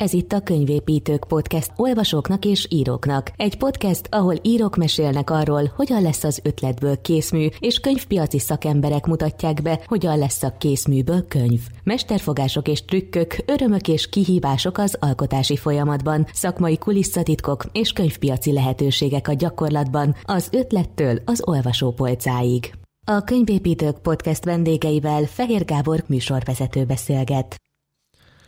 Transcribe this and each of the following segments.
Ez itt a Könyvépítők Podcast olvasóknak és íróknak. Egy podcast, ahol írók mesélnek arról, hogyan lesz az ötletből készmű, és könyvpiaci szakemberek mutatják be, hogyan lesz a készműből könyv. Mesterfogások és trükkök, örömök és kihívások az alkotási folyamatban, szakmai kulisszatitkok és könyvpiaci lehetőségek a gyakorlatban, az ötlettől az olvasópolcáig. A Könyvépítők Podcast vendégeivel Fehér Gábor műsorvezető beszélget.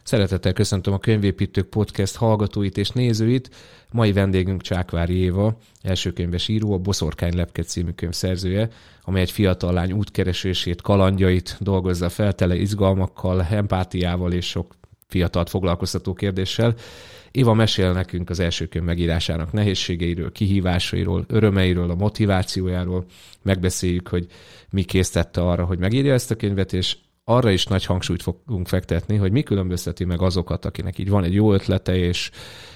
Szeretettel köszöntöm a Könyvépítők Podcast hallgatóit és nézőit. Mai vendégünk Csákvári Éva, elsőkönyves író, a Boszorkány Lepke című könyv szerzője, amely egy fiatal lány útkeresését, kalandjait dolgozza fel, tele izgalmakkal, empátiával és sok fiatalt foglalkoztató kérdéssel. Éva mesél nekünk az első könyv megírásának nehézségeiről, kihívásairól, örömeiről, a motivációjáról. Megbeszéljük, hogy mi késztette arra, hogy megírja ezt a könyvet, és arra is nagy hangsúlyt fogunk fektetni, hogy mi különbözteti meg azokat, akinek így van egy jó ötlete, és,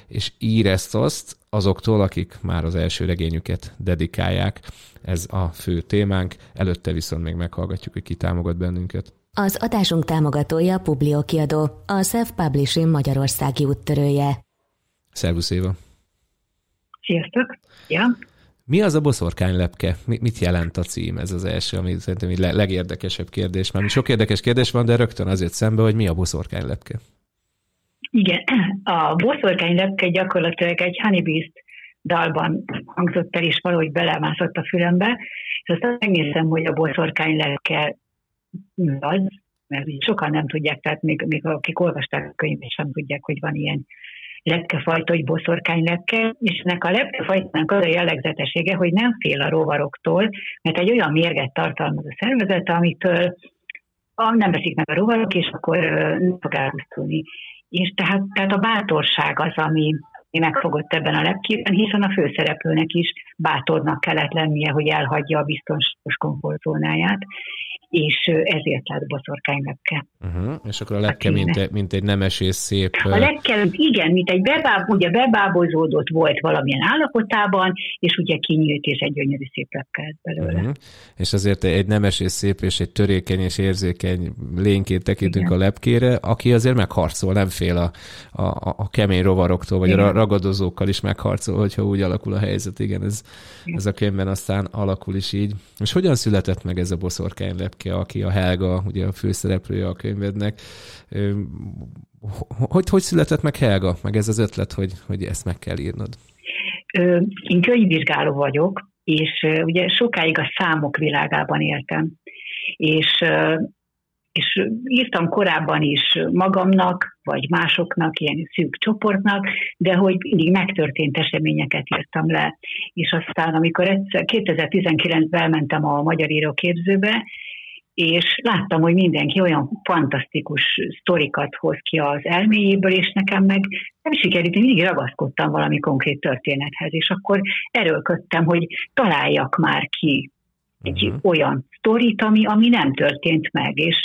és ír ezt-azt, azoktól, akik már az első regényüket dedikálják. Ez a fő témánk. Előtte viszont még meghallgatjuk, hogy ki támogat bennünket. Az adásunk támogatója a Publio kiadó, a Self-Publishing Magyarországi úttörője. Szervusz Éva! Sziasztok! Ja. Mi az a boszorkánylepke? Mit jelent a cím? Ez az első, ami szerintem egy legérdekesebb kérdés. Mert sok érdekes kérdés van, de rögtön azért szembe, hogy mi a boszorkánylepke? Igen, a boszorkánylepke gyakorlatilag egy Honeybeast dalban hangzott el, és valahogy belemászott a fülembe, és aztán megnéztem, hogy a boszorkánylepke az, mert sokan nem tudják, tehát még, még akik olvasták a könyvet, sem tudják, hogy van ilyen lepkefajta, hogy boszorkány lepke, és ennek a lepkefajtának az a jellegzetessége, hogy nem fél a rovaroktól, mert egy olyan mérget tartalmaz a szervezet, amitől nem veszik meg a rovarok, és akkor nem fog elpusztulni. És tehát, tehát a bátorság az, ami, megfogott ebben a lepkében, hiszen a főszereplőnek is bátornak kellett lennie, hogy elhagyja a biztonságos komfortzónáját, és ezért lett boszorkánylepke. Uh-huh. És akkor a lepke, a mint, egy, mint egy nemes és szép... A lepke, igen, mint egy bebáb, ugye bebábozódott volt valamilyen állapotában, és ugye kinyílt, és egy gyönyörű szép lepke lett belőle. Uh-huh. És azért egy nemes és szép, és egy törékeny és érzékeny lényként tekintünk igen. a lepkére, aki azért megharcol, nem fél a, a, a kemény rovaroktól, vagy igen. a ragadozókkal is megharcol, hogyha úgy alakul a helyzet. Igen, ez, igen. ez a könyvben aztán alakul is így. És hogyan született meg ez a boszorkány lepke? Lepke, aki a Helga, ugye a főszereplője a könyvednek. Hogy, hogy született meg Helga, meg ez az ötlet, hogy, hogy ezt meg kell írnod? Én könyvvizsgáló vagyok, és ugye sokáig a számok világában éltem. És és írtam korábban is magamnak, vagy másoknak, ilyen szűk csoportnak, de hogy mindig megtörtént eseményeket írtam le. És aztán, amikor egyszer 2019-ben elmentem a Magyar Íróképzőbe, és láttam, hogy mindenki olyan fantasztikus sztorikat hoz ki az elméjéből, és nekem meg nem sikerült, mindig ragaszkodtam valami konkrét történethez, és akkor erőlködtem, hogy találjak már ki egy uh-huh. olyan sztorit, ami, ami nem történt meg, és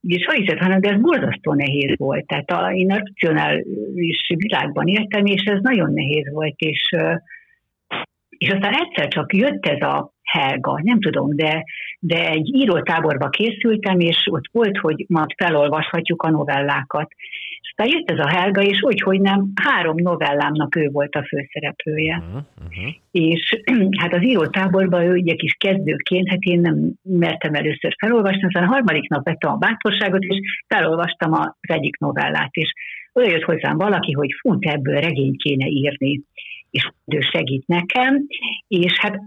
és hogy hiszed, hanem de ez borzasztó nehéz volt. Tehát a, én a racionális világban éltem, és ez nagyon nehéz volt, és, és aztán egyszer csak jött ez a Helga, nem tudom, de, de egy írótáborba készültem, és ott volt, hogy majd felolvashatjuk a novellákat. És aztán jött ez a Helga, és úgy, hogy nem, három novellámnak ő volt a főszereplője. Uh-huh. És hát az írótáborban ő ugye kis kezdőként, hát én nem mertem először felolvasni, aztán a harmadik nap vettem a bátorságot, és felolvastam az egyik novellát, és oda jött hozzám valaki, hogy fut ebből regényt kéne írni és ő segít nekem, és hát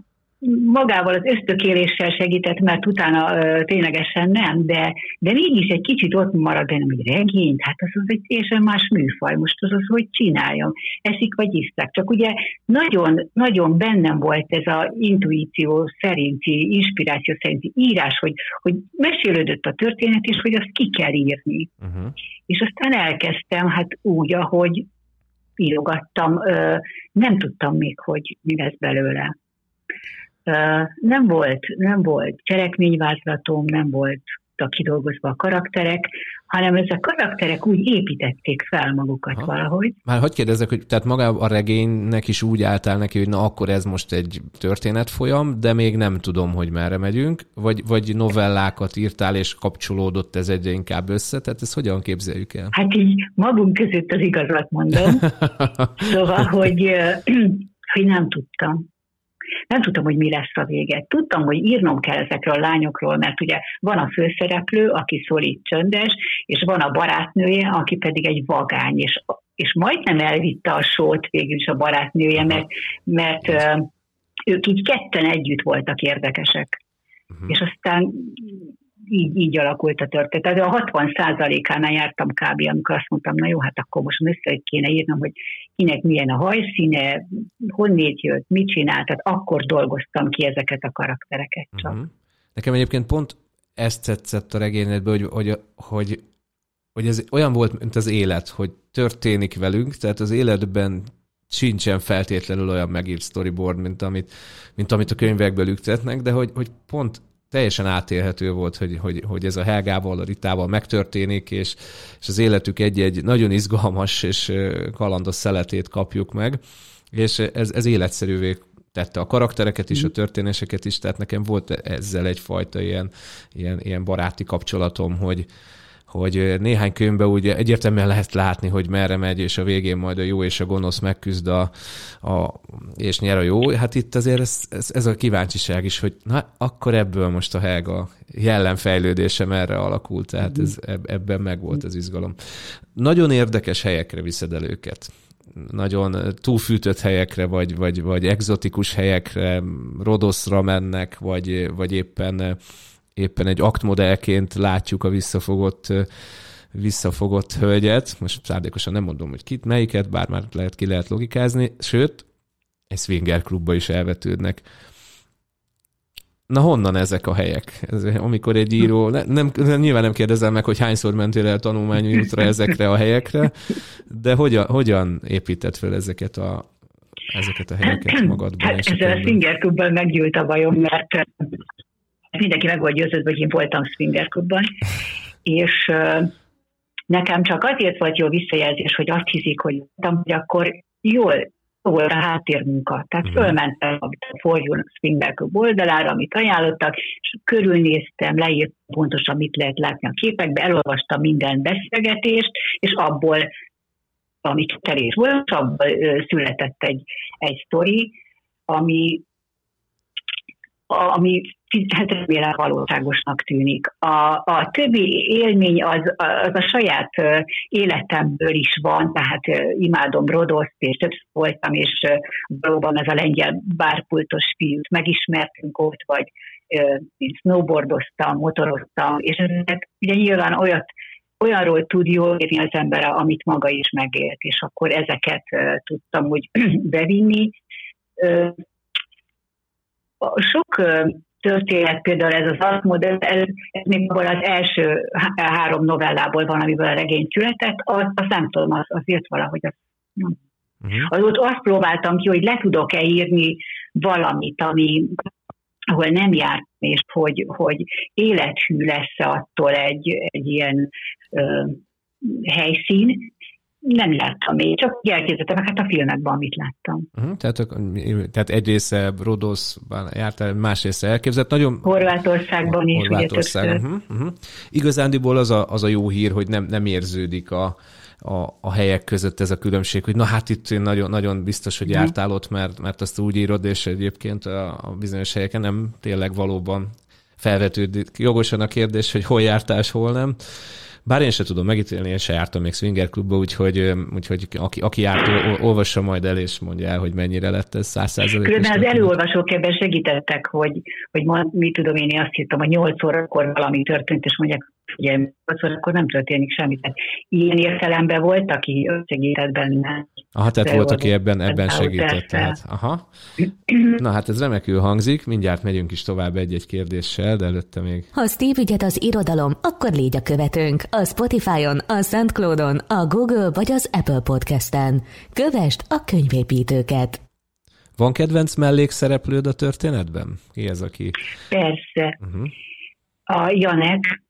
magával az ösztökéléssel segített, mert utána ö, ténylegesen nem, de, de mégis egy kicsit ott marad bennem, hogy regényt, hát az az egy teljesen más műfaj, most az az, hogy csináljam, eszik vagy iszlak. Csak ugye nagyon, nagyon bennem volt ez a intuíció szerinti, inspiráció szerinti írás, hogy, hogy mesélődött a történet, és hogy azt ki kell írni. Uh-huh. És aztán elkezdtem, hát úgy, ahogy írogattam, nem tudtam még, hogy mi lesz belőle nem volt, nem volt cselekményvázlatom, nem volt voltak kidolgozva a karakterek, hanem ezek a karakterek úgy építették fel magukat Aha. valahogy. Már hogy kérdezzek, hogy tehát maga a regénynek is úgy álltál neki, hogy na akkor ez most egy történetfolyam, de még nem tudom, hogy merre megyünk, vagy, vagy novellákat írtál, és kapcsolódott ez egyre inkább össze, tehát ezt hogyan képzeljük el? Hát így magunk között az igazat mondom. szóval, hogy, hogy nem tudtam nem tudtam, hogy mi lesz a vége. Tudtam, hogy írnom kell ezekről a lányokról, mert ugye van a főszereplő, aki szólít csöndes, és van a barátnője, aki pedig egy vagány, és, és majdnem elvitte a sót végül is a barátnője, mert, mert ők így ketten együtt voltak érdekesek. Uh-huh. És aztán így, így alakult a történet. Tehát a 60 ánál jártam kb., amikor azt mondtam, na jó, hát akkor most össze kéne írnom, hogy kinek milyen a hajszíne, honnét jött, mit csinált, tehát akkor dolgoztam ki ezeket a karaktereket csak. Uh-huh. Nekem egyébként pont ezt tetszett a regényedben, hogy, hogy, hogy, hogy ez olyan volt, mint az élet, hogy történik velünk, tehát az életben sincsen feltétlenül olyan megírt storyboard, mint amit, mint amit a könyvekből üktetnek, de hogy, hogy pont teljesen átélhető volt, hogy, hogy, hogy ez a Helgával, a Ritával megtörténik, és, és az életük egy-egy nagyon izgalmas és kalandos szeletét kapjuk meg, és ez, ez életszerűvé tette a karaktereket is, a történéseket is, tehát nekem volt ezzel egyfajta ilyen, ilyen, ilyen baráti kapcsolatom, hogy, hogy néhány könyvben ugye egyértelműen lehet látni, hogy merre megy, és a végén majd a jó és a gonosz megküzd a, a és nyer a jó. Hát itt azért ez, ez, ez a kíváncsiság is, hogy na, akkor ebből most a Helga jellemfejlődése merre alakult, tehát ez, ebben meg volt az izgalom. Nagyon érdekes helyekre viszed el őket nagyon túlfűtött helyekre, vagy, vagy, vagy egzotikus helyekre, Rodoszra mennek, vagy, vagy éppen éppen egy aktmodellként látjuk a visszafogott visszafogott hölgyet, most szándékosan nem mondom, hogy kit, melyiket, bár már lehet ki lehet logikázni, sőt, egy swinger klubba is elvetődnek. Na honnan ezek a helyek? Ez, amikor egy író, ne, nem, nyilván nem kérdezem meg, hogy hányszor mentél el tanulmányi útra ezekre a helyekre, de hogyan, hogyan épített fel ezeket a, ezeket a helyeket magadban? Hát ezzel a Swinger klubban meggyűlt a bajom, mert mindenki meg volt győződve, hogy én voltam Swinger klubban, és nekem csak azért volt jó visszajelzés, hogy azt hiszik, hogy voltam, hogy akkor jól volt a háttérmunka. Tehát mm. fölmentem a For Swinger Club oldalára, amit ajánlottak, és körülnéztem, leírtam pontosan, mit lehet látni a képekbe, elolvastam minden beszélgetést, és abból, amit terés volt, abból született egy, egy sztori, ami ami hát remélem valóságosnak tűnik. A, a többi élmény az, az a saját életemből is van, tehát imádom Rodoszt, és több voltam, és valóban ez a lengyel bárpultos fiút megismertünk ott, vagy én snowboardoztam, motoroztam, és ezek ugye nyilván olyat, olyanról tud jól érni az ember, amit maga is megélt, és akkor ezeket tudtam úgy bevinni sok történet, például ez az alapmodell, ez, ez még abból az első három novellából van, amiből a regény született, azt, azt nem tudom, az, az jött valahogy. Az, uh-huh. Azóta azt próbáltam ki, hogy le tudok-e írni valamit, ami, ahol nem járt, és hogy, hogy élethű lesz attól egy, egy ilyen ö, helyszín, nem láttam még, csak elképzeltem, hát a filmekben, amit láttam. Uh-huh, tehát, tehát egy része Rodoszban jártál, más része elképzelt. Nagyon... Horvátországban is. Horvátországban. Uh-huh, uh-huh. Igazándiból az a, az a jó hír, hogy nem, nem érződik a, a, a helyek között ez a különbség, hogy na hát itt nagyon, nagyon biztos, hogy jártál ott, mert, mert azt úgy írod, és egyébként a, a bizonyos helyeken nem tényleg valóban felvetődik jogosan a kérdés, hogy hol jártál, hol nem. Bár én se tudom megítélni, én se jártam még swinger klubba, úgyhogy, úgyhogy aki, aki járt, olvassa majd el, és mondja el, hogy mennyire lett ez száz százalékos. Különben az előolvasók ebben segítettek, hogy, hogy ma, mit tudom én, én azt hittem, hogy nyolc órakor valami történt, és mondják, ugye akkor nem történik semmi. Tehát ilyen értelemben volt, aki segített benne. Aha, tehát volt, aki ebben, ebben segített. Tehát, aha. Na hát ez remekül hangzik, mindjárt megyünk is tovább egy-egy kérdéssel, de előtte még. Ha Steve ügyet az irodalom, akkor légy a követőnk. A Spotify-on, a SoundCloud-on, a Google vagy az Apple Podcast-en. Kövest a könyvépítőket. Van kedvenc mellékszereplőd a történetben? Ki ez, aki... Persze. Uh-huh. A Janek,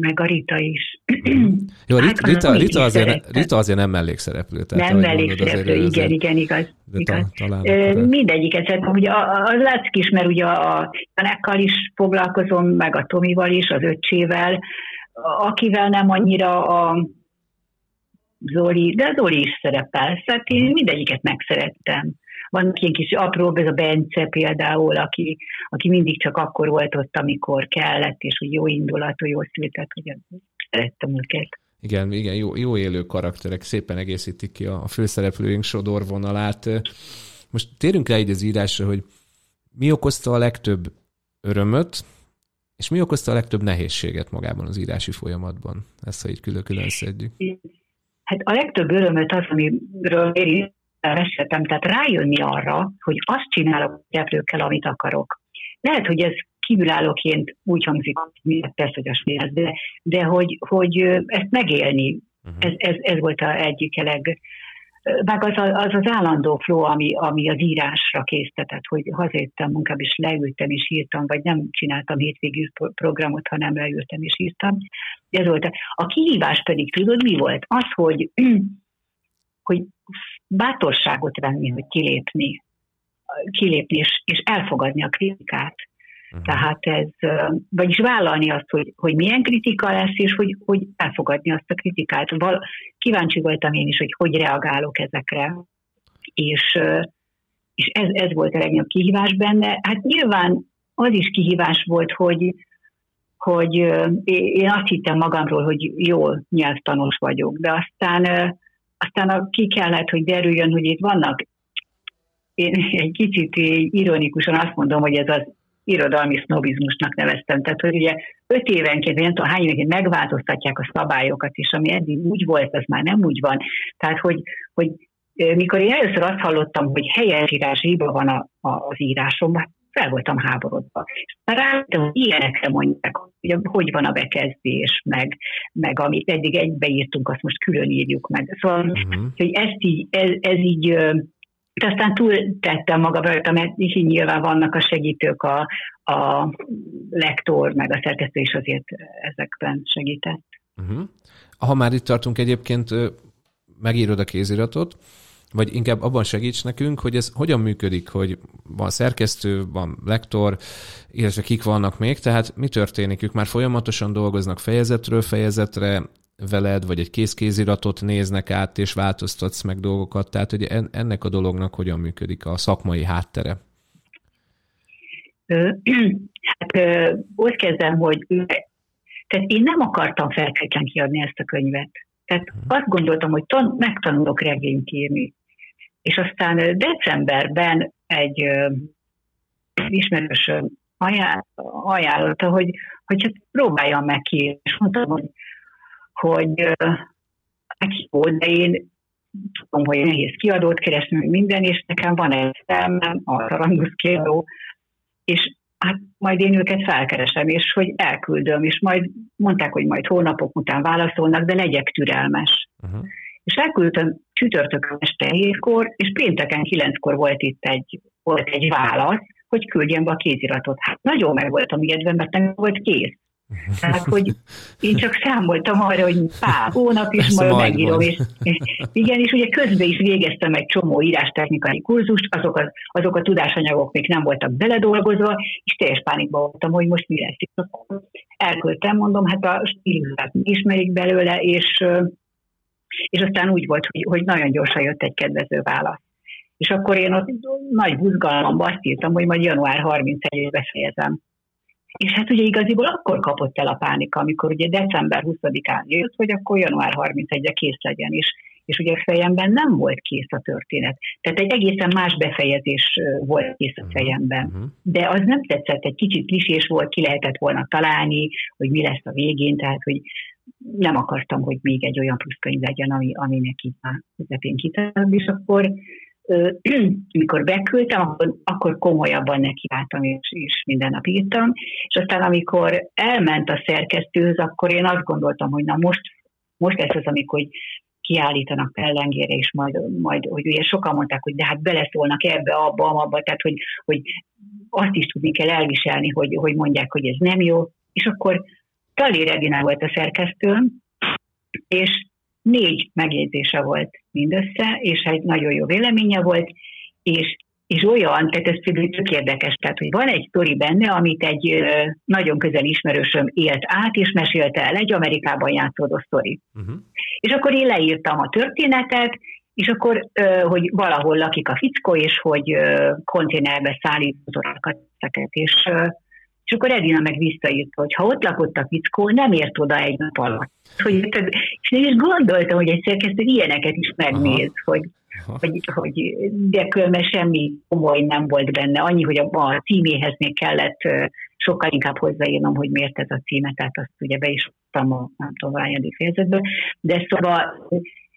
meg a Rita is. Jó, Rita, hát, Rita, Rita, azért, Rita azért nem mellékszereplő. Tehát, nem mellékszereplő, igen, igen, igen, igaz. igaz. Ta, talán Mindegyiket, tehát ugye az látszik is, mert ugye a Janekkal is foglalkozom, meg a Tomival is, az öccsével, akivel nem annyira a Zoli, de Zoli is szerepel, szóval én mhm. mindegyiket megszerettem. Van ilyen kis apró, ez a Bence például, aki, aki mindig csak akkor volt ott, amikor kellett, és úgy jó indulatú, jó született, hogy szerettem őket. Igen, igen, jó, jó élő karakterek, szépen egészítik ki a, a főszereplőink sodorvonalát. Most térünk rá így az írásra, hogy mi okozta a legtöbb örömöt, és mi okozta a legtöbb nehézséget magában az írási folyamatban? Ezt, ha így külön-külön szedjük. Hát a legtöbb örömöt az, amiről én meséltem, tehát rájönni arra, hogy azt csinálok a amit akarok. Lehet, hogy ez kívülállóként úgy hangzik, hogy persze, hogy a de, de hogy, hogy ezt megélni, uh-huh. ez, ez, ez volt a egyik a leg, meg az, az az állandó flow, ami, ami az írásra késztetett, hogy hazajöttem munkába, és leültem és írtam, vagy nem csináltam hétvégű programot, hanem leültem és írtam. Ez volt. A kihívás pedig, tudod, mi volt? Az, hogy, hogy bátorságot venni, hogy kilépni, kilépni és, és elfogadni a kritikát. Uh-huh. Tehát ez, vagyis vállalni azt, hogy, hogy milyen kritika lesz, és hogy, hogy elfogadni azt a kritikát. Val, kíváncsi voltam én is, hogy hogy reagálok ezekre. És, és ez, ez volt a legnagyobb kihívás benne. Hát nyilván az is kihívás volt, hogy, hogy én azt hittem magamról, hogy jól nyelvtanos vagyok, de aztán, aztán ki kellett, hogy derüljön, hogy itt vannak én egy kicsit ironikusan azt mondom, hogy ez az irodalmi sznobizmusnak neveztem. Tehát, hogy ugye öt évenként, nem tudom hány évenként megváltoztatják a szabályokat, és ami eddig úgy volt, az már nem úgy van. Tehát, hogy, hogy mikor én először azt hallottam, hogy helyesírás hiba van a, a, az írásomban, fel voltam háborodva. Hogy ilyenekre mondják, hogy hogy van a bekezdés, meg, meg amit eddig egybeírtunk, azt most külön írjuk meg. Szóval, uh-huh. hogy ezt így, ez, ez így de aztán túl tettem maga rajta, mert így nyilván vannak a segítők, a, a lektor, meg a szerkesztő is azért ezekben segített. Uh-huh. Ha már itt tartunk egyébként, megírod a kéziratot, vagy inkább abban segíts nekünk, hogy ez hogyan működik, hogy van szerkesztő, van lektor, illetve kik vannak még, tehát mi történik? Ők már folyamatosan dolgoznak fejezetről fejezetre, veled, vagy egy kézkéziratot néznek át, és változtatsz meg dolgokat. Tehát, hogy ennek a dolognak hogyan működik a szakmai háttere? Hát úgy kezdem, hogy tehát én nem akartam feltétlen kiadni ezt a könyvet. Tehát uh-huh. azt gondoltam, hogy tan- megtanulok regényt írni. És aztán decemberben egy ismerős ajánl- ajánlotta, hogy, hogy hát próbáljam meg ki. És mondtam, hogy hogy jó, de én tudom, hogy nehéz kiadót keresni, minden, és nekem van egy szemem, a Tarangusz kiadó, és hát majd én őket felkeresem, és hogy elküldöm, és majd mondták, hogy majd hónapok után válaszolnak, de legyek türelmes. Uh-huh. És elküldtem csütörtökön este hétkor, és pénteken kilenckor volt itt egy, volt egy válasz, hogy küldjem be a kéziratot. Hát nagyon meg voltam ijedve, mert nem volt kész. Tehát, hogy én csak számoltam arra, hogy pár hónap is majd, majd megírom. És, igen, és ugye közben is végeztem egy csomó írástechnikai kurzust, azok a, azok a tudásanyagok még nem voltak beledolgozva, és teljes pánikban voltam, hogy most mi lesz. És elküldtem, mondom, hát a stílusát ismerik belőle, és, és aztán úgy volt, hogy, hogy nagyon gyorsan jött egy kedvező válasz. És akkor én ott nagy buzgalomban azt írtam, hogy majd január 31-ig befejezem. És hát ugye igaziból akkor kapott el a pánika, amikor ugye december 20-án jött, hogy akkor január 31-re kész legyen is. És ugye a fejemben nem volt kész a történet. Tehát egy egészen más befejezés volt kész a mhm. fejemben. Uh-huh. De az nem tetszett, egy kicsit klisés volt, ki lehetett volna találni, hogy mi lesz a végén, tehát hogy nem akartam, hogy még egy olyan pluszkönyv legyen, ami, ami neki már közepén kitalál, és akkor mikor beküldtem, akkor, akkor komolyabban nekiálltam, és, és minden nap írtam, és aztán amikor elment a szerkesztőhöz, akkor én azt gondoltam, hogy na most, most lesz az, amikor hogy kiállítanak pellengére, és majd, majd hogy ugye sokan mondták, hogy de hát beleszólnak ebbe, abba, abba, tehát hogy, hogy azt is tudni kell elviselni, hogy, hogy mondják, hogy ez nem jó, és akkor Talér Edina volt a szerkesztőm, és négy megjegyzése volt mindössze, és egy nagyon jó véleménye volt, és, és olyan, tehát ez például tök érdekes, tehát hogy van egy sztori benne, amit egy nagyon közel ismerősöm élt át, és mesélte el, egy Amerikában játszódó sztori. Uh-huh. És akkor én leírtam a történetet, és akkor, hogy valahol lakik a fickó, és hogy konténerbe szállít az és és akkor Edina meg visszaírta, hogy ha ott lakott a fickó, nem ért oda egy nap alatt. Hogy, és én is gondoltam, hogy egy szerkesztő ilyeneket is megnéz, Aha. hogy, hogy, hogy de különben semmi komoly nem volt benne. Annyi, hogy a, a címéhez még kellett sokkal inkább hozzáírnom, hogy miért ez a címe, tehát azt ugye be is adtam a nem tudom, ványadik fejezetből. De szóval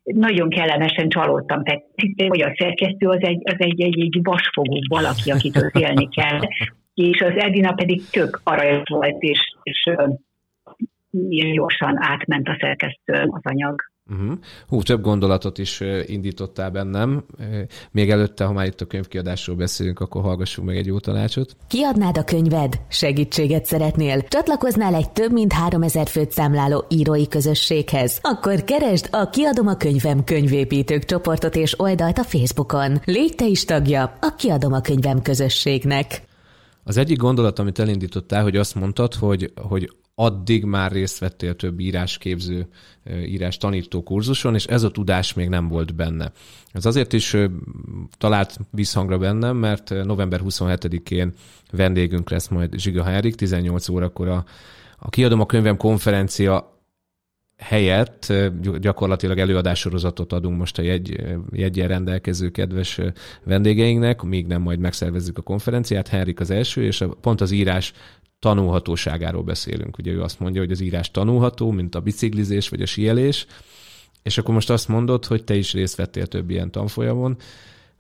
nagyon kellemesen csalódtam, tehát hogy a szerkesztő az egy, az egy, egy, egy vasfogó valaki, akitől élni kell, és az Edina pedig tök aranyos volt, és, és ilyen gyorsan átment a szerkesztőn az anyag. Uh-huh. Hú, több gondolatot is indítottál bennem. Még előtte, ha már itt a könyvkiadásról beszélünk, akkor hallgassunk meg egy jó tanácsot. Kiadnád a könyved? Segítséget szeretnél? Csatlakoznál egy több mint 3000 főt számláló írói közösséghez? Akkor keresd a Kiadom a könyvem könyvépítők csoportot és oldalt a Facebookon. Légy te is tagja a Kiadom a könyvem közösségnek. Az egyik gondolat, amit elindítottál, hogy azt mondtad, hogy, hogy addig már részt vettél több írásképző, írás tanító kurzuson, és ez a tudás még nem volt benne. Ez azért is talált visszhangra bennem, mert november 27-én vendégünk lesz majd Zsiga Henrik, 18 órakor a, a Kiadom a könyvem konferencia helyett gyakorlatilag előadássorozatot adunk most a jegy, jegyen rendelkező kedves vendégeinknek, míg nem majd megszervezzük a konferenciát. Henrik az első, és a, pont az írás tanulhatóságáról beszélünk. Ugye ő azt mondja, hogy az írás tanulható, mint a biciklizés vagy a sielés, és akkor most azt mondod, hogy te is részt vettél több ilyen tanfolyamon.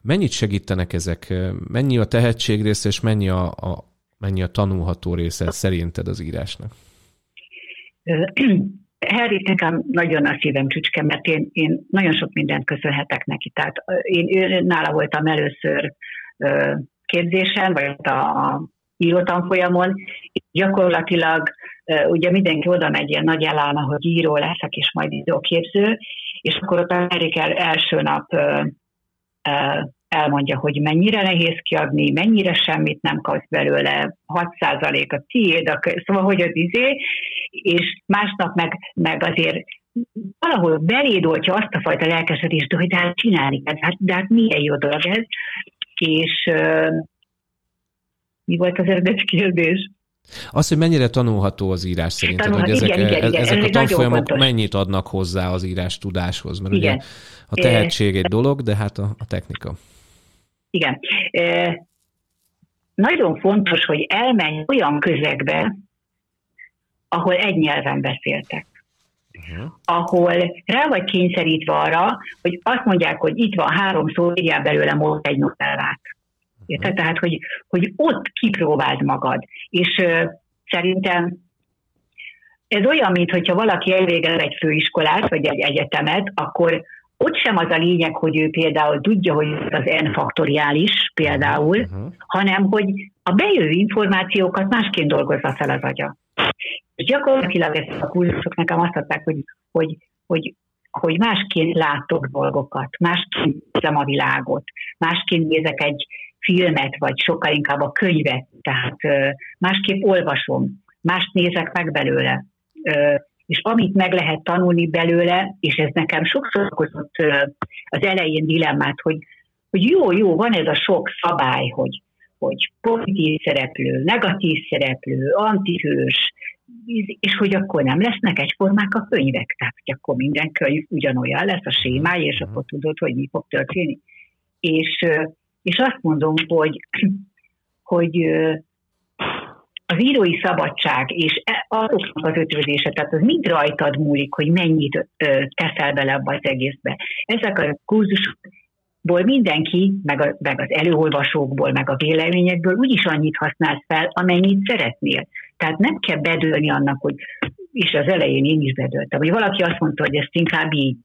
Mennyit segítenek ezek? Mennyi a tehetség része, és mennyi a, a, mennyi a tanulható része szerinted az írásnak? Harry nekem nagyon a szívem csücske, mert én, én nagyon sok mindent köszönhetek neki. Tehát én, én nála voltam először képzésen, vagy a, a írótanfolyamon, gyakorlatilag ugye mindenki oda megy ilyen nagy elállna, hogy író leszek, és majd íróképző, és akkor ott a el, első nap elmondja, hogy mennyire nehéz kiadni, mennyire semmit nem kapsz belőle, 6% a tiéd, szóval hogy az izé, és másnap meg, meg azért valahol beléd oltja azt a fajta lelkesedést, hogy de hát csinálni kell, hát, de hát milyen jó dolog ez, és mi volt az eredeti kérdés? Az, hogy mennyire tanulható az írás szerinted, hogy ezek, igen, igen, igen, ezek ez a tanfolyamok mennyit adnak hozzá az írás tudáshoz, mert igen. ugye a tehetség egy dolog, de hát a, a technika. Igen. E, nagyon fontos, hogy elmenj olyan közegbe, ahol egy nyelven beszéltek. Uh-huh. ahol rá vagy kényszerítve arra, hogy azt mondják, hogy itt van három szó, írjál belőle most egy novellát. Érted? Uh-huh. Tehát, hogy, hogy ott kipróbáld magad. És uh, szerintem ez olyan, mintha valaki elvégez egy főiskolát, vagy egy egyetemet, akkor ott sem az a lényeg, hogy ő például tudja, hogy az n faktoriális például, uh-huh. hanem hogy a bejövő információkat másként dolgozza fel az agya. És gyakorlatilag ezt a kurzusok nekem azt adták, hogy, hogy, hogy, hogy másként látok dolgokat, másként nézem a világot, másként nézek egy filmet, vagy sokkal inkább a könyvet, tehát másképp olvasom, mást nézek meg belőle és amit meg lehet tanulni belőle, és ez nekem sokszor okozott az elején dilemmát, hogy, hogy jó, jó, van ez a sok szabály, hogy, hogy pozitív szereplő, negatív szereplő, antihős, és hogy akkor nem lesznek egyformák a könyvek, tehát hogy akkor minden könyv ugyanolyan lesz a sémája, és akkor tudod, hogy mi fog történni. És, és azt mondom, hogy, hogy az írói szabadság és e, azoknak az ötvözése, tehát az mind rajtad múlik, hogy mennyit teszel bele abba az egészbe. Ezek a kurzusokból mindenki, meg, a, meg az előolvasókból, meg a véleményekből úgyis annyit használsz fel, amennyit szeretnél. Tehát nem kell bedőlni annak, hogy és az elején én is bedöltem, hogy valaki azt mondta, hogy ezt inkább így,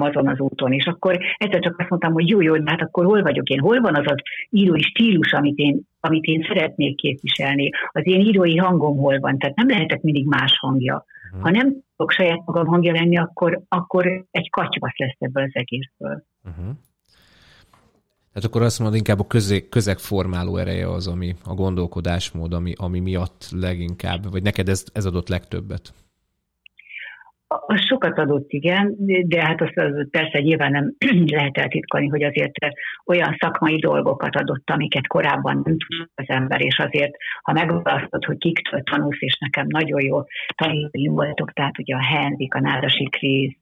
azon az úton, és akkor egyszer csak azt mondtam, hogy jó, jó, hát akkor hol vagyok én, hol van az az írói stílus, amit én, amit én szeretnék képviselni, az én írói hangom hol van, tehát nem lehetek mindig más hangja. Uh-huh. Ha nem tudok saját magam hangja lenni, akkor, akkor egy katyvasz lesz ebből az egészből. Uh-huh. Tehát akkor azt mondod, inkább a közeg, közeg formáló ereje az, ami a gondolkodásmód, ami, ami miatt leginkább, vagy neked ez, ez adott legtöbbet? Az sokat adott, igen, de hát azt az persze nyilván nem lehet eltitkolni, hogy azért olyan szakmai dolgokat adott, amiket korábban nem tudott az ember, és azért, ha megválasztod, hogy kiktől tanulsz, és nekem nagyon jó tanítóim voltok, tehát ugye a Henrik, a Nádasi Krisz,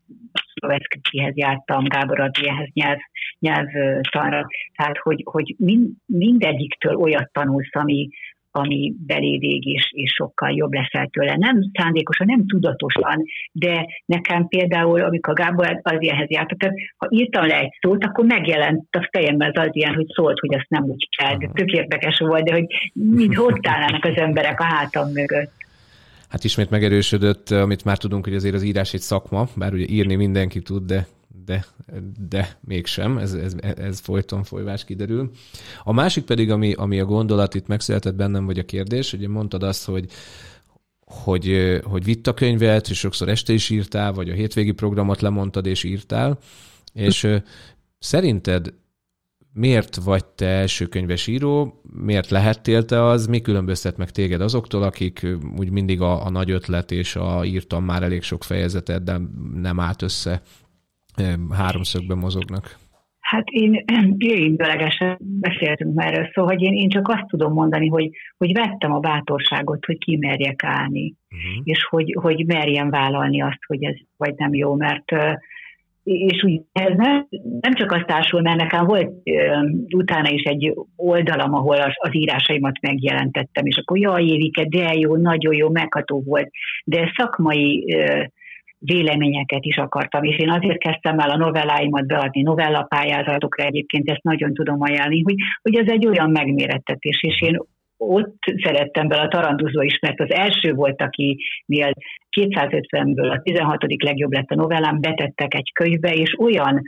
Szloveszkihez jártam, Gábor Adriáhez nyelv, nyelvtanra, tehát hogy, hogy mind, mindegyiktől olyat tanulsz, ami, ami beléd ég, és, és sokkal jobb leszel tőle. Nem szándékosan, nem tudatosan, de nekem például, amikor Gábor az ilyenhez jártak, tehát ha írtam le egy szót, akkor megjelent a fejemben az az ilyen, hogy szólt, hogy azt nem úgy kell. De tök érdekes volt, de hogy mind ott állnának az emberek a hátam mögött. Hát ismét megerősödött, amit már tudunk, hogy azért az írás egy szakma, bár ugye írni mindenki tud, de de, de mégsem, ez, ez, ez folyton folyvás kiderül. A másik pedig, ami, ami a gondolat itt megszületett bennem, vagy a kérdés, ugye mondtad azt, hogy hogy, hogy vitt a könyvet, és sokszor este is írtál, vagy a hétvégi programot lemondtad és írtál, és szerinted miért vagy te első könyves író, miért lehettél te az, mi különböztet meg téged azoktól, akik úgy mindig a, a nagy ötlet és a írtam már elég sok fejezetet, de nem állt össze háromszögben mozognak? Hát én érintőlegesen beszéltünk már erről, szóval hogy én, én csak azt tudom mondani, hogy, hogy vettem a bátorságot, hogy kimerjek állni, uh-huh. és hogy, hogy merjem vállalni azt, hogy ez vagy nem jó, mert és úgy ez nem, nem csak azt társul, mert nekem volt utána is egy oldalam, ahol az, az írásaimat megjelentettem, és akkor jaj, Évike, de jó, nagyon jó, megható volt, de szakmai véleményeket is akartam, és én azért kezdtem el a novelláimat beadni novellapályázatokra, egyébként ezt nagyon tudom ajánlani, hogy, hogy ez egy olyan megmérettetés, és én ott szerettem bele a Taranduzó is, mert az első volt, aki mivel 250-ből a 16. legjobb lett a novellám, betettek egy könyvbe, és olyan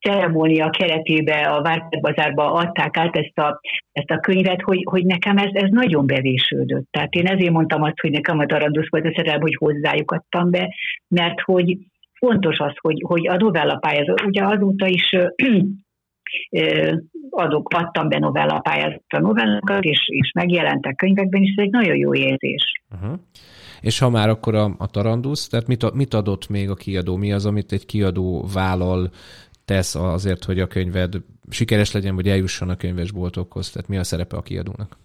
ceremónia keretébe a Vártett Bazárba adták át ezt a, ezt a könyvet, hogy, hogy nekem ez, ez nagyon bevésődött. Tehát én ezért mondtam azt, hogy nekem a Tarandusz volt a szerelem, hogy hozzájuk adtam be, mert hogy fontos az, hogy, hogy a novella ugye azóta is adok, adtam be novella pályázatra novellákat, és, és megjelentek könyvekben, és ez egy nagyon jó érzés. Uh-huh. És ha már akkor a, a Tarandusz, tehát mit, mit adott még a kiadó? Mi az, amit egy kiadó vállal tesz azért, hogy a könyved sikeres legyen, vagy eljusson a könyvesboltokhoz? Tehát mi a szerepe a kiadónak?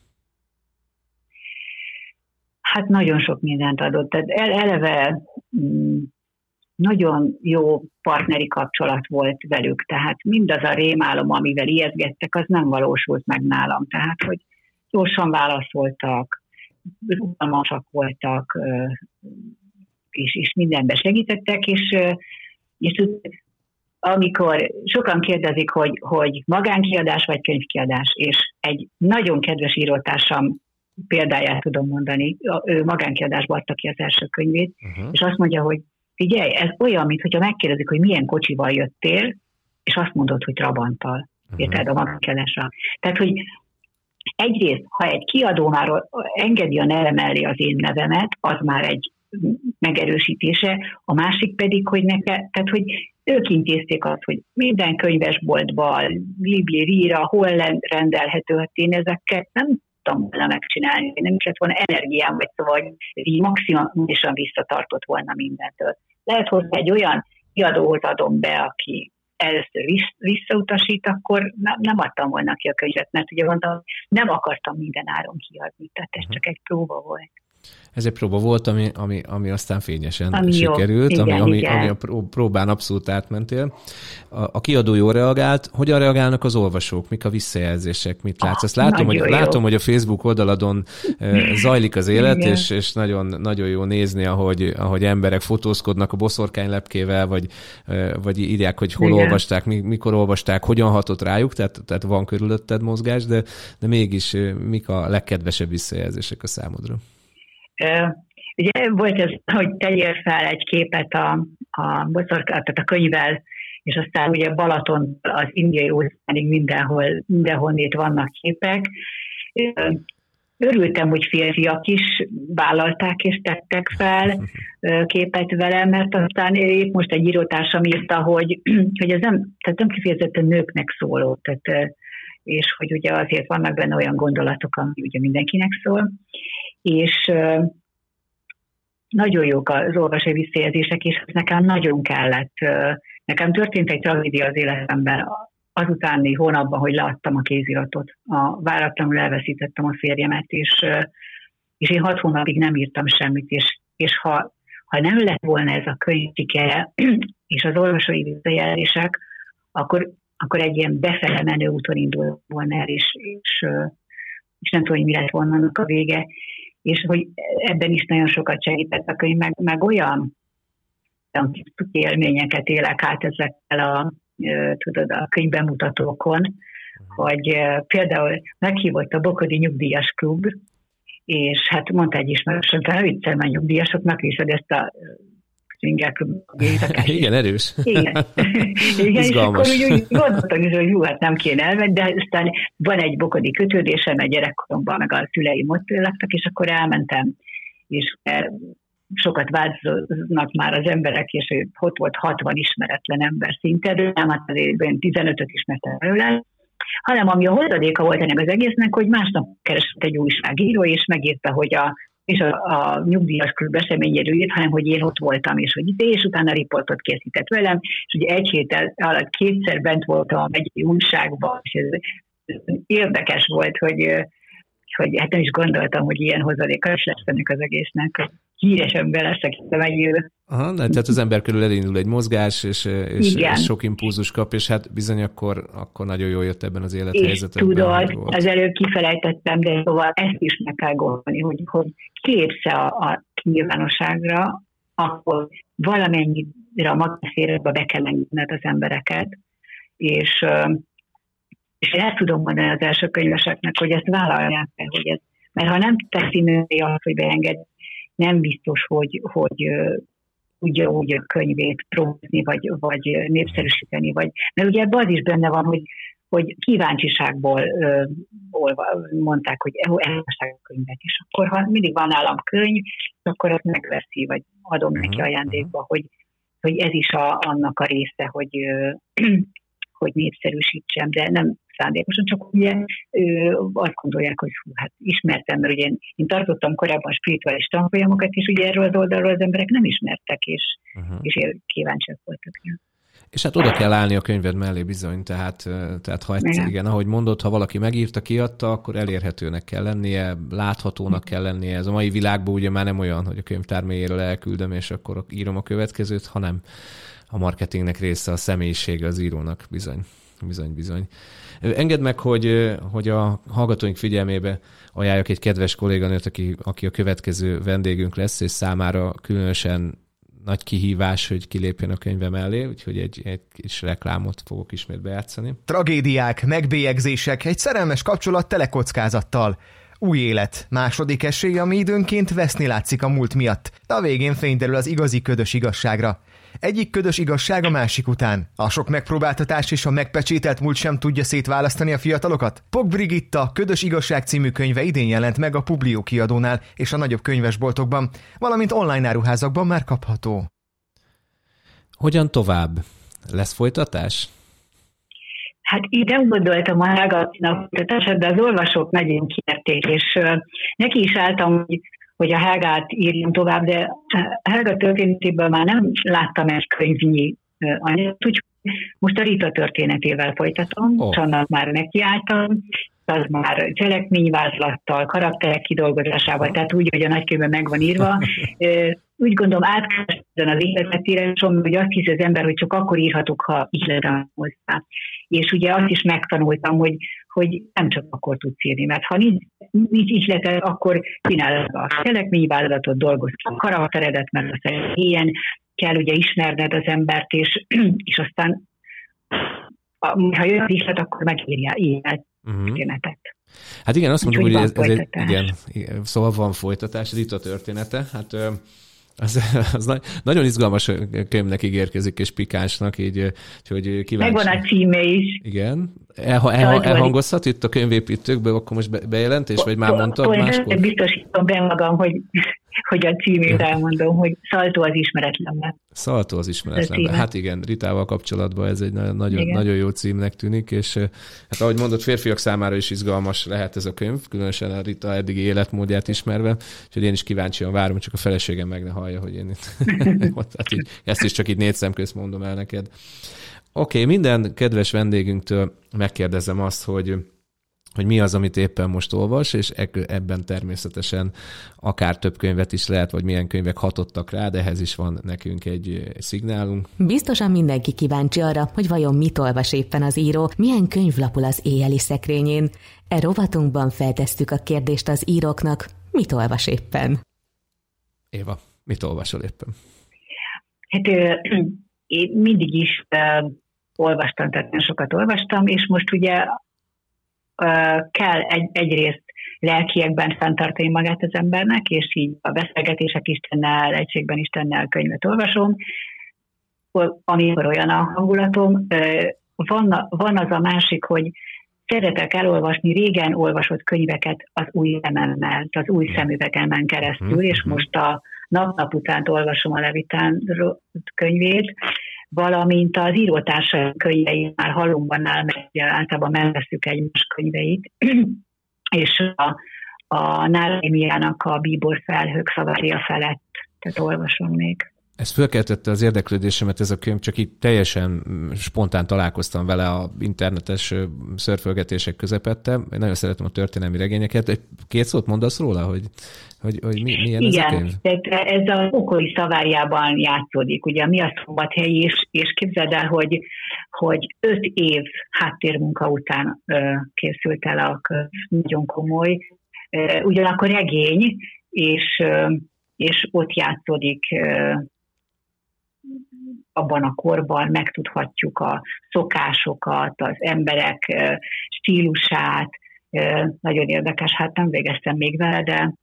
Hát nagyon sok mindent adott. Tehát eleve mm, nagyon jó partneri kapcsolat volt velük, tehát mindaz a rémálom, amivel ijeszgettek, az nem valósult meg nálam. Tehát, hogy gyorsan válaszoltak, rugalmasak voltak, és, és mindenbe segítettek, és, és amikor sokan kérdezik, hogy, hogy magánkiadás vagy könyvkiadás, és egy nagyon kedves írótársam példáját tudom mondani, ő magánkiadásba adta ki az első könyvét, uh-huh. és azt mondja, hogy figyelj, ez olyan, mintha megkérdezik, hogy milyen kocsival jöttél, és azt mondod, hogy Trabanttal. Uh-huh. Érted a magánkiadásra. Tehát, hogy egyrészt, ha egy kiadó már engedi a neve mellé az én nevemet, az már egy megerősítése, a másik pedig, hogy neke, tehát hogy ők intézték azt, hogy minden könyvesboltban, Libli, Rira, hol rendelhető, hát én ezeket nem tudtam volna megcsinálni, nem is lett volna energiám, vagy szóval így maximálisan visszatartott volna mindentől. Lehet hozzá egy olyan kiadóhoz adom be, aki először visszautasít, akkor nem adtam volna ki a könyvet, mert ugye mondtam, nem akartam minden áron kiadni, tehát ez mhm. csak egy próba volt. Ez egy próba volt, ami, ami, ami aztán fényesen ami sikerült, jó. Igen, ami, ami, igen. ami a próbán abszolút átmentél. A, a kiadó jól reagált. Hogyan reagálnak az olvasók? Mik a visszajelzések? Mit látsz? Ezt látom, hogy, látom hogy a Facebook oldaladon zajlik az élet, és, és nagyon, nagyon jó nézni, ahogy, ahogy emberek fotózkodnak a boszorkány lepkével, vagy, vagy írják, hogy hol igen. olvasták, mikor olvasták, hogyan hatott rájuk, tehát, tehát van körülötted mozgás, de, de mégis mik a legkedvesebb visszajelzések a számodra? Ugye volt ez, hogy tegyél fel egy képet a, a, boszorka, tehát a könyvvel és aztán ugye Balaton az indiai óceánig mindenhol, mindenhonnét vannak képek. Örültem, hogy férfiak is vállalták és tettek fel képet velem, mert aztán épp most egy írótársam írta, hogy, hogy ez nem, tehát nem kifejezetten nőknek szóló, tehát, és hogy ugye azért vannak benne olyan gondolatok, ami ugye mindenkinek szól, és nagyon jók az olvasói visszajelzések, és ez nekem nagyon kellett. Nekem történt egy tragédia az életemben azutáni hónapban, hogy leadtam a kéziratot. A váratlanul elveszítettem a férjemet, és, és én hat hónapig nem írtam semmit, és, és ha, ha nem lett volna ez a könyv sikere, és az olvasói visszajelzések, akkor, akkor egy ilyen befele menő úton indul volna el, és, és, és nem tudom, hogy mi lett volna annak a vége és hogy ebben is nagyon sokat segített a könyv, meg, meg olyan, olyan élményeket élek át ezekkel a, tudod, a könyvbemutatókon, hogy például meghívott a Bokodi Nyugdíjas Klub, és hát mondta egy ismerősöm, hogy viccel már nyugdíjasoknak hogy ezt a Igen, erős. Igen. Igen és akkor úgy, úgy gondoltam, hogy jó, hát nem kéne elmenni, de aztán van egy bokodi kötődésem, egy gyerekkoromban, meg a szüleim ott laktak, és akkor elmentem, és sokat változnak már az emberek, és ott volt 60 ismeretlen ember szinte, de nem, hát azért 15-öt ismertem előle, hanem ami a hozadéka volt ennek az egésznek, hogy másnap keresett egy újságíró, és megírta, hogy a és a, a nyugdíjas klub eseményéről hanem hogy én ott voltam, és hogy itt, és utána riportot készített velem, és ugye egy hét alatt kétszer bent voltam egy újságban, és ez érdekes volt, hogy, hogy hát nem is gondoltam, hogy ilyen hozadéka is lesz ennek az egésznek híres ember leszek a megyőbe. Aha, tehát az ember körül elindul egy mozgás, és, és, és sok impulzus kap, és hát bizony akkor, akkor nagyon jól jött ebben az élethelyzetben. És tudod, az előbb kifelejtettem, de szóval ezt is meg kell gondolni, hogy, hogy képsze a, a nyilvánosságra, akkor valamennyire a magánszférába be kell engedned az embereket, és, és ezt tudom mondani az első könyveseknek, hogy ezt vállalják el, hogy ez, mert ha nem teszi női azt, hogy beenged, nem biztos, hogy, hogy tudja úgy a könyvét próbálni, vagy, vagy népszerűsíteni, vagy, mert ugye ebben az is benne van, hogy, hogy kíváncsiságból ö, olva, mondták, hogy elolvassák a könyvet, és akkor ha mindig van nálam könyv, akkor azt megveszi, vagy adom neki mhm, ajándékba, mhm. hogy, hogy ez is a, annak a része, hogy, ö, hogy népszerűsítsem, de nem szándékosan, csak ugye ő, azt gondolják, hogy hú, hát ismertem, mert ugye én, én tartottam korábban spirituális tanfolyamokat, és ugye erről az oldalról az emberek nem ismertek, és, uh-huh. és kíváncsiak voltak. Ja. És hát oda kell állni a könyved mellé bizony, tehát, tehát ha egyszer, igen, ahogy mondod, ha valaki megírta, kiadta, akkor elérhetőnek kell lennie, láthatónak kell lennie. Ez a mai világban ugye már nem olyan, hogy a könyvtár mélyéről elküldöm, és akkor írom a következőt, hanem a marketingnek része a személyisége az írónak, bizony. Bizony, bizony. Engedd meg, hogy, hogy a hallgatóink figyelmébe ajánljak egy kedves kolléganőt, aki, aki a következő vendégünk lesz, és számára különösen nagy kihívás, hogy kilépjen a könyve mellé, úgyhogy egy, egy kis reklámot fogok ismét bejátszani. Tragédiák, megbélyegzések, egy szerelmes kapcsolat telekockázattal. Új élet, második esély, ami időnként veszni látszik a múlt miatt, de a végén fényderül az igazi ködös igazságra. Egyik ködös igazság a másik után. A sok megpróbáltatás és a megpecsételt múlt sem tudja szétválasztani a fiatalokat? Pog Brigitta Ködös igazság című könyve idén jelent meg a Publio kiadónál és a nagyobb könyvesboltokban, valamint online áruházakban már kapható. Hogyan tovább? Lesz folytatás? Hát ide gondoltam a hallgatnak, de az olvasók nagyon kérték, és neki is álltam, hogy hogy a Helgát írjam tovább, de Helga történetéből már nem láttam egy könyvnyi anyagot, úgyhogy most a Rita történetével folytatom, oh. annak már nekiálltam, az már cselekményvázlattal, karakterek kidolgozásával, tehát úgy, hogy a nagykönyvben meg van írva. Úgy gondolom, átkezdeni az életetére, hogy azt hiszi az ember, hogy csak akkor írhatok, ha ihletem hozzá. És ugye azt is megtanultam, hogy, hogy nem csak akkor tudsz írni, mert ha nincs, nincs ihleted, akkor csinálod a cselekményvállalatot, dolgozz a karakteredet, mert az ilyen kell ugye ismerned az embert, és, és aztán ha jön az ihlet, akkor megírja ilyen uh-huh. történetet. Hát igen, azt mondom, hogy ez, ez egy, igen, szóval van folytatás, ez itt a története. Hát Az, az na- nagyon izgalmas könyvnek ígérkezik, és pikánsnak, így, hogy kíváncsi. Megvan a címe is. Igen. Elha, elha, elhangozhat itt a könyvépítőkből, akkor most bejelentés, vagy már mondtad máskor? Biztosítom be magam, hogy hogy a címét elmondom, hogy Szaltó az ismeretlenbe. Szaltó az ismeretlenbe. Hát igen, Ritával kapcsolatban ez egy nagyon, nagyon jó címnek tűnik, és hát ahogy mondott, férfiak számára is izgalmas lehet ez a könyv, különösen a Rita eddigi életmódját ismerve, úgyhogy én is kíváncsian várom, csak a feleségem meg ne hallja, hogy én itt, hát így, ezt is csak itt négy szemközt mondom el neked. Oké, okay, minden kedves vendégünktől megkérdezem azt, hogy hogy mi az, amit éppen most olvas, és ebben természetesen akár több könyvet is lehet, vagy milyen könyvek hatottak rá, de ehhez is van nekünk egy szignálunk. Biztosan mindenki kíváncsi arra, hogy vajon mit olvas éppen az író, milyen könyv lapul az éjjeli szekrényén. E rovatunkban feltesszük a kérdést az íróknak, mit olvas éppen? Éva, mit olvasol éppen? Hát én mindig is olvastam, tehát sokat olvastam, és most ugye kell egy, egyrészt lelkiekben fenntartani magát az embernek, és így a beszélgetések Istennel, egységben Istennel könyvet olvasom, amikor olyan a hangulatom. Van, van az a másik, hogy szeretek elolvasni régen olvasott könyveket az új szememmel, az új szemüvegemen keresztül, mhm, és mhm. most a nap-nap után olvasom a Levitán könyvét, valamint az írótársaim könyvei már halomban áll, mert általában megveszük egymás könyveit, és a, a Nárémiának a Bíbor felhők szavária felett, tehát olvasom még. Ez fölkeltette az érdeklődésemet ez a könyv, csak így teljesen spontán találkoztam vele a internetes szörfölgetések közepette. Én nagyon szeretem a történelmi regényeket. Két szót mondasz róla, hogy, hogy, hogy mi, milyen Igen, ez a könyv? tehát ez a okoli szavárjában játszódik. Ugye mi a szombathely is, és képzeld el, hogy, hogy öt év háttérmunka után ö, készült el a könyv, nagyon komoly. Ö, ugyanakkor regény, és, ö, és ott játszódik abban a korban megtudhatjuk a szokásokat, az emberek stílusát, nagyon érdekes, hát nem végeztem még vele, de,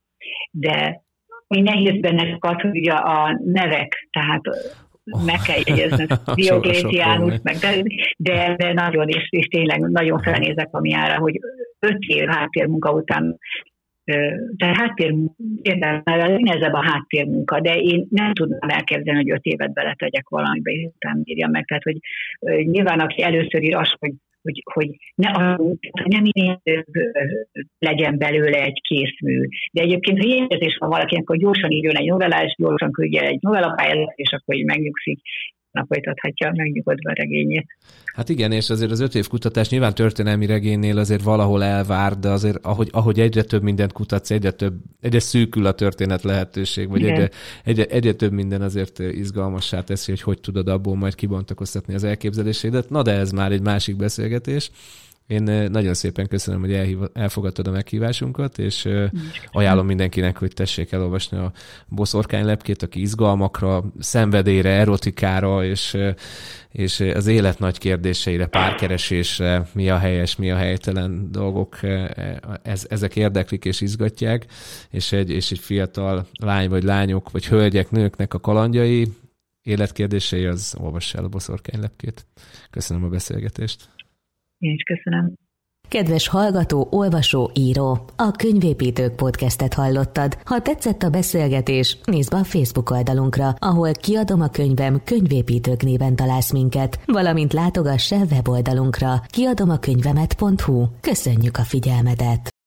de mi nehéz benne hogy ugye a nevek, tehát oh. meg kell jegyezni Dioglétiánus, meg de, de, de nagyon, és, és tényleg nagyon felnézek a miára, hogy öt év háttérmunka után tehát háttér, érdekel, nehezebb a háttérmunka, de én nem tudnám elképzelni, hogy öt évet beletegyek valamibe, és utána írjam meg. Tehát, hogy nyilván aki először ír azt, hogy hogy, hogy ne, nem minél legyen belőle egy készmű. De egyébként, ha érzés van valakinek, hogy gyorsan írjon egy novellás, gyorsan küldje egy novellapályát, és akkor így megnyugszik, folytathatja megnyugodva a regényét. Hát igen, és azért az öt év kutatás nyilván történelmi regénynél azért valahol elvár, de azért ahogy, ahogy egyre több mindent kutatsz, egyre, több, egyre szűkül a történet lehetőség, vagy egyre, egyre, egyre, több minden azért izgalmassá teszi, hogy hogy tudod abból majd kibontakoztatni az elképzelésédet. Na de ez már egy másik beszélgetés. Én nagyon szépen köszönöm, hogy elhív, elfogadtad a meghívásunkat, és ajánlom mindenkinek, hogy tessék elolvasni a boszorkány lepkét, aki izgalmakra, szenvedélyre, erotikára, és, és az élet nagy kérdéseire, párkeresésre, mi a helyes, mi a helytelen dolgok, ez, ezek érdeklik és izgatják, és egy, és egy fiatal lány vagy lányok, vagy hölgyek, nőknek a kalandjai, életkérdései, az olvass el a boszorkány lepkét. Köszönöm a beszélgetést. Én is köszönöm. Kedves hallgató, olvasó, író, a Könyvépítők podcastet hallottad. Ha tetszett a beszélgetés, nézd be a Facebook oldalunkra, ahol kiadom a könyvem Könyvépítők néven találsz minket, valamint látogass el weboldalunkra kiadomakönyvemet.hu. Köszönjük a figyelmedet!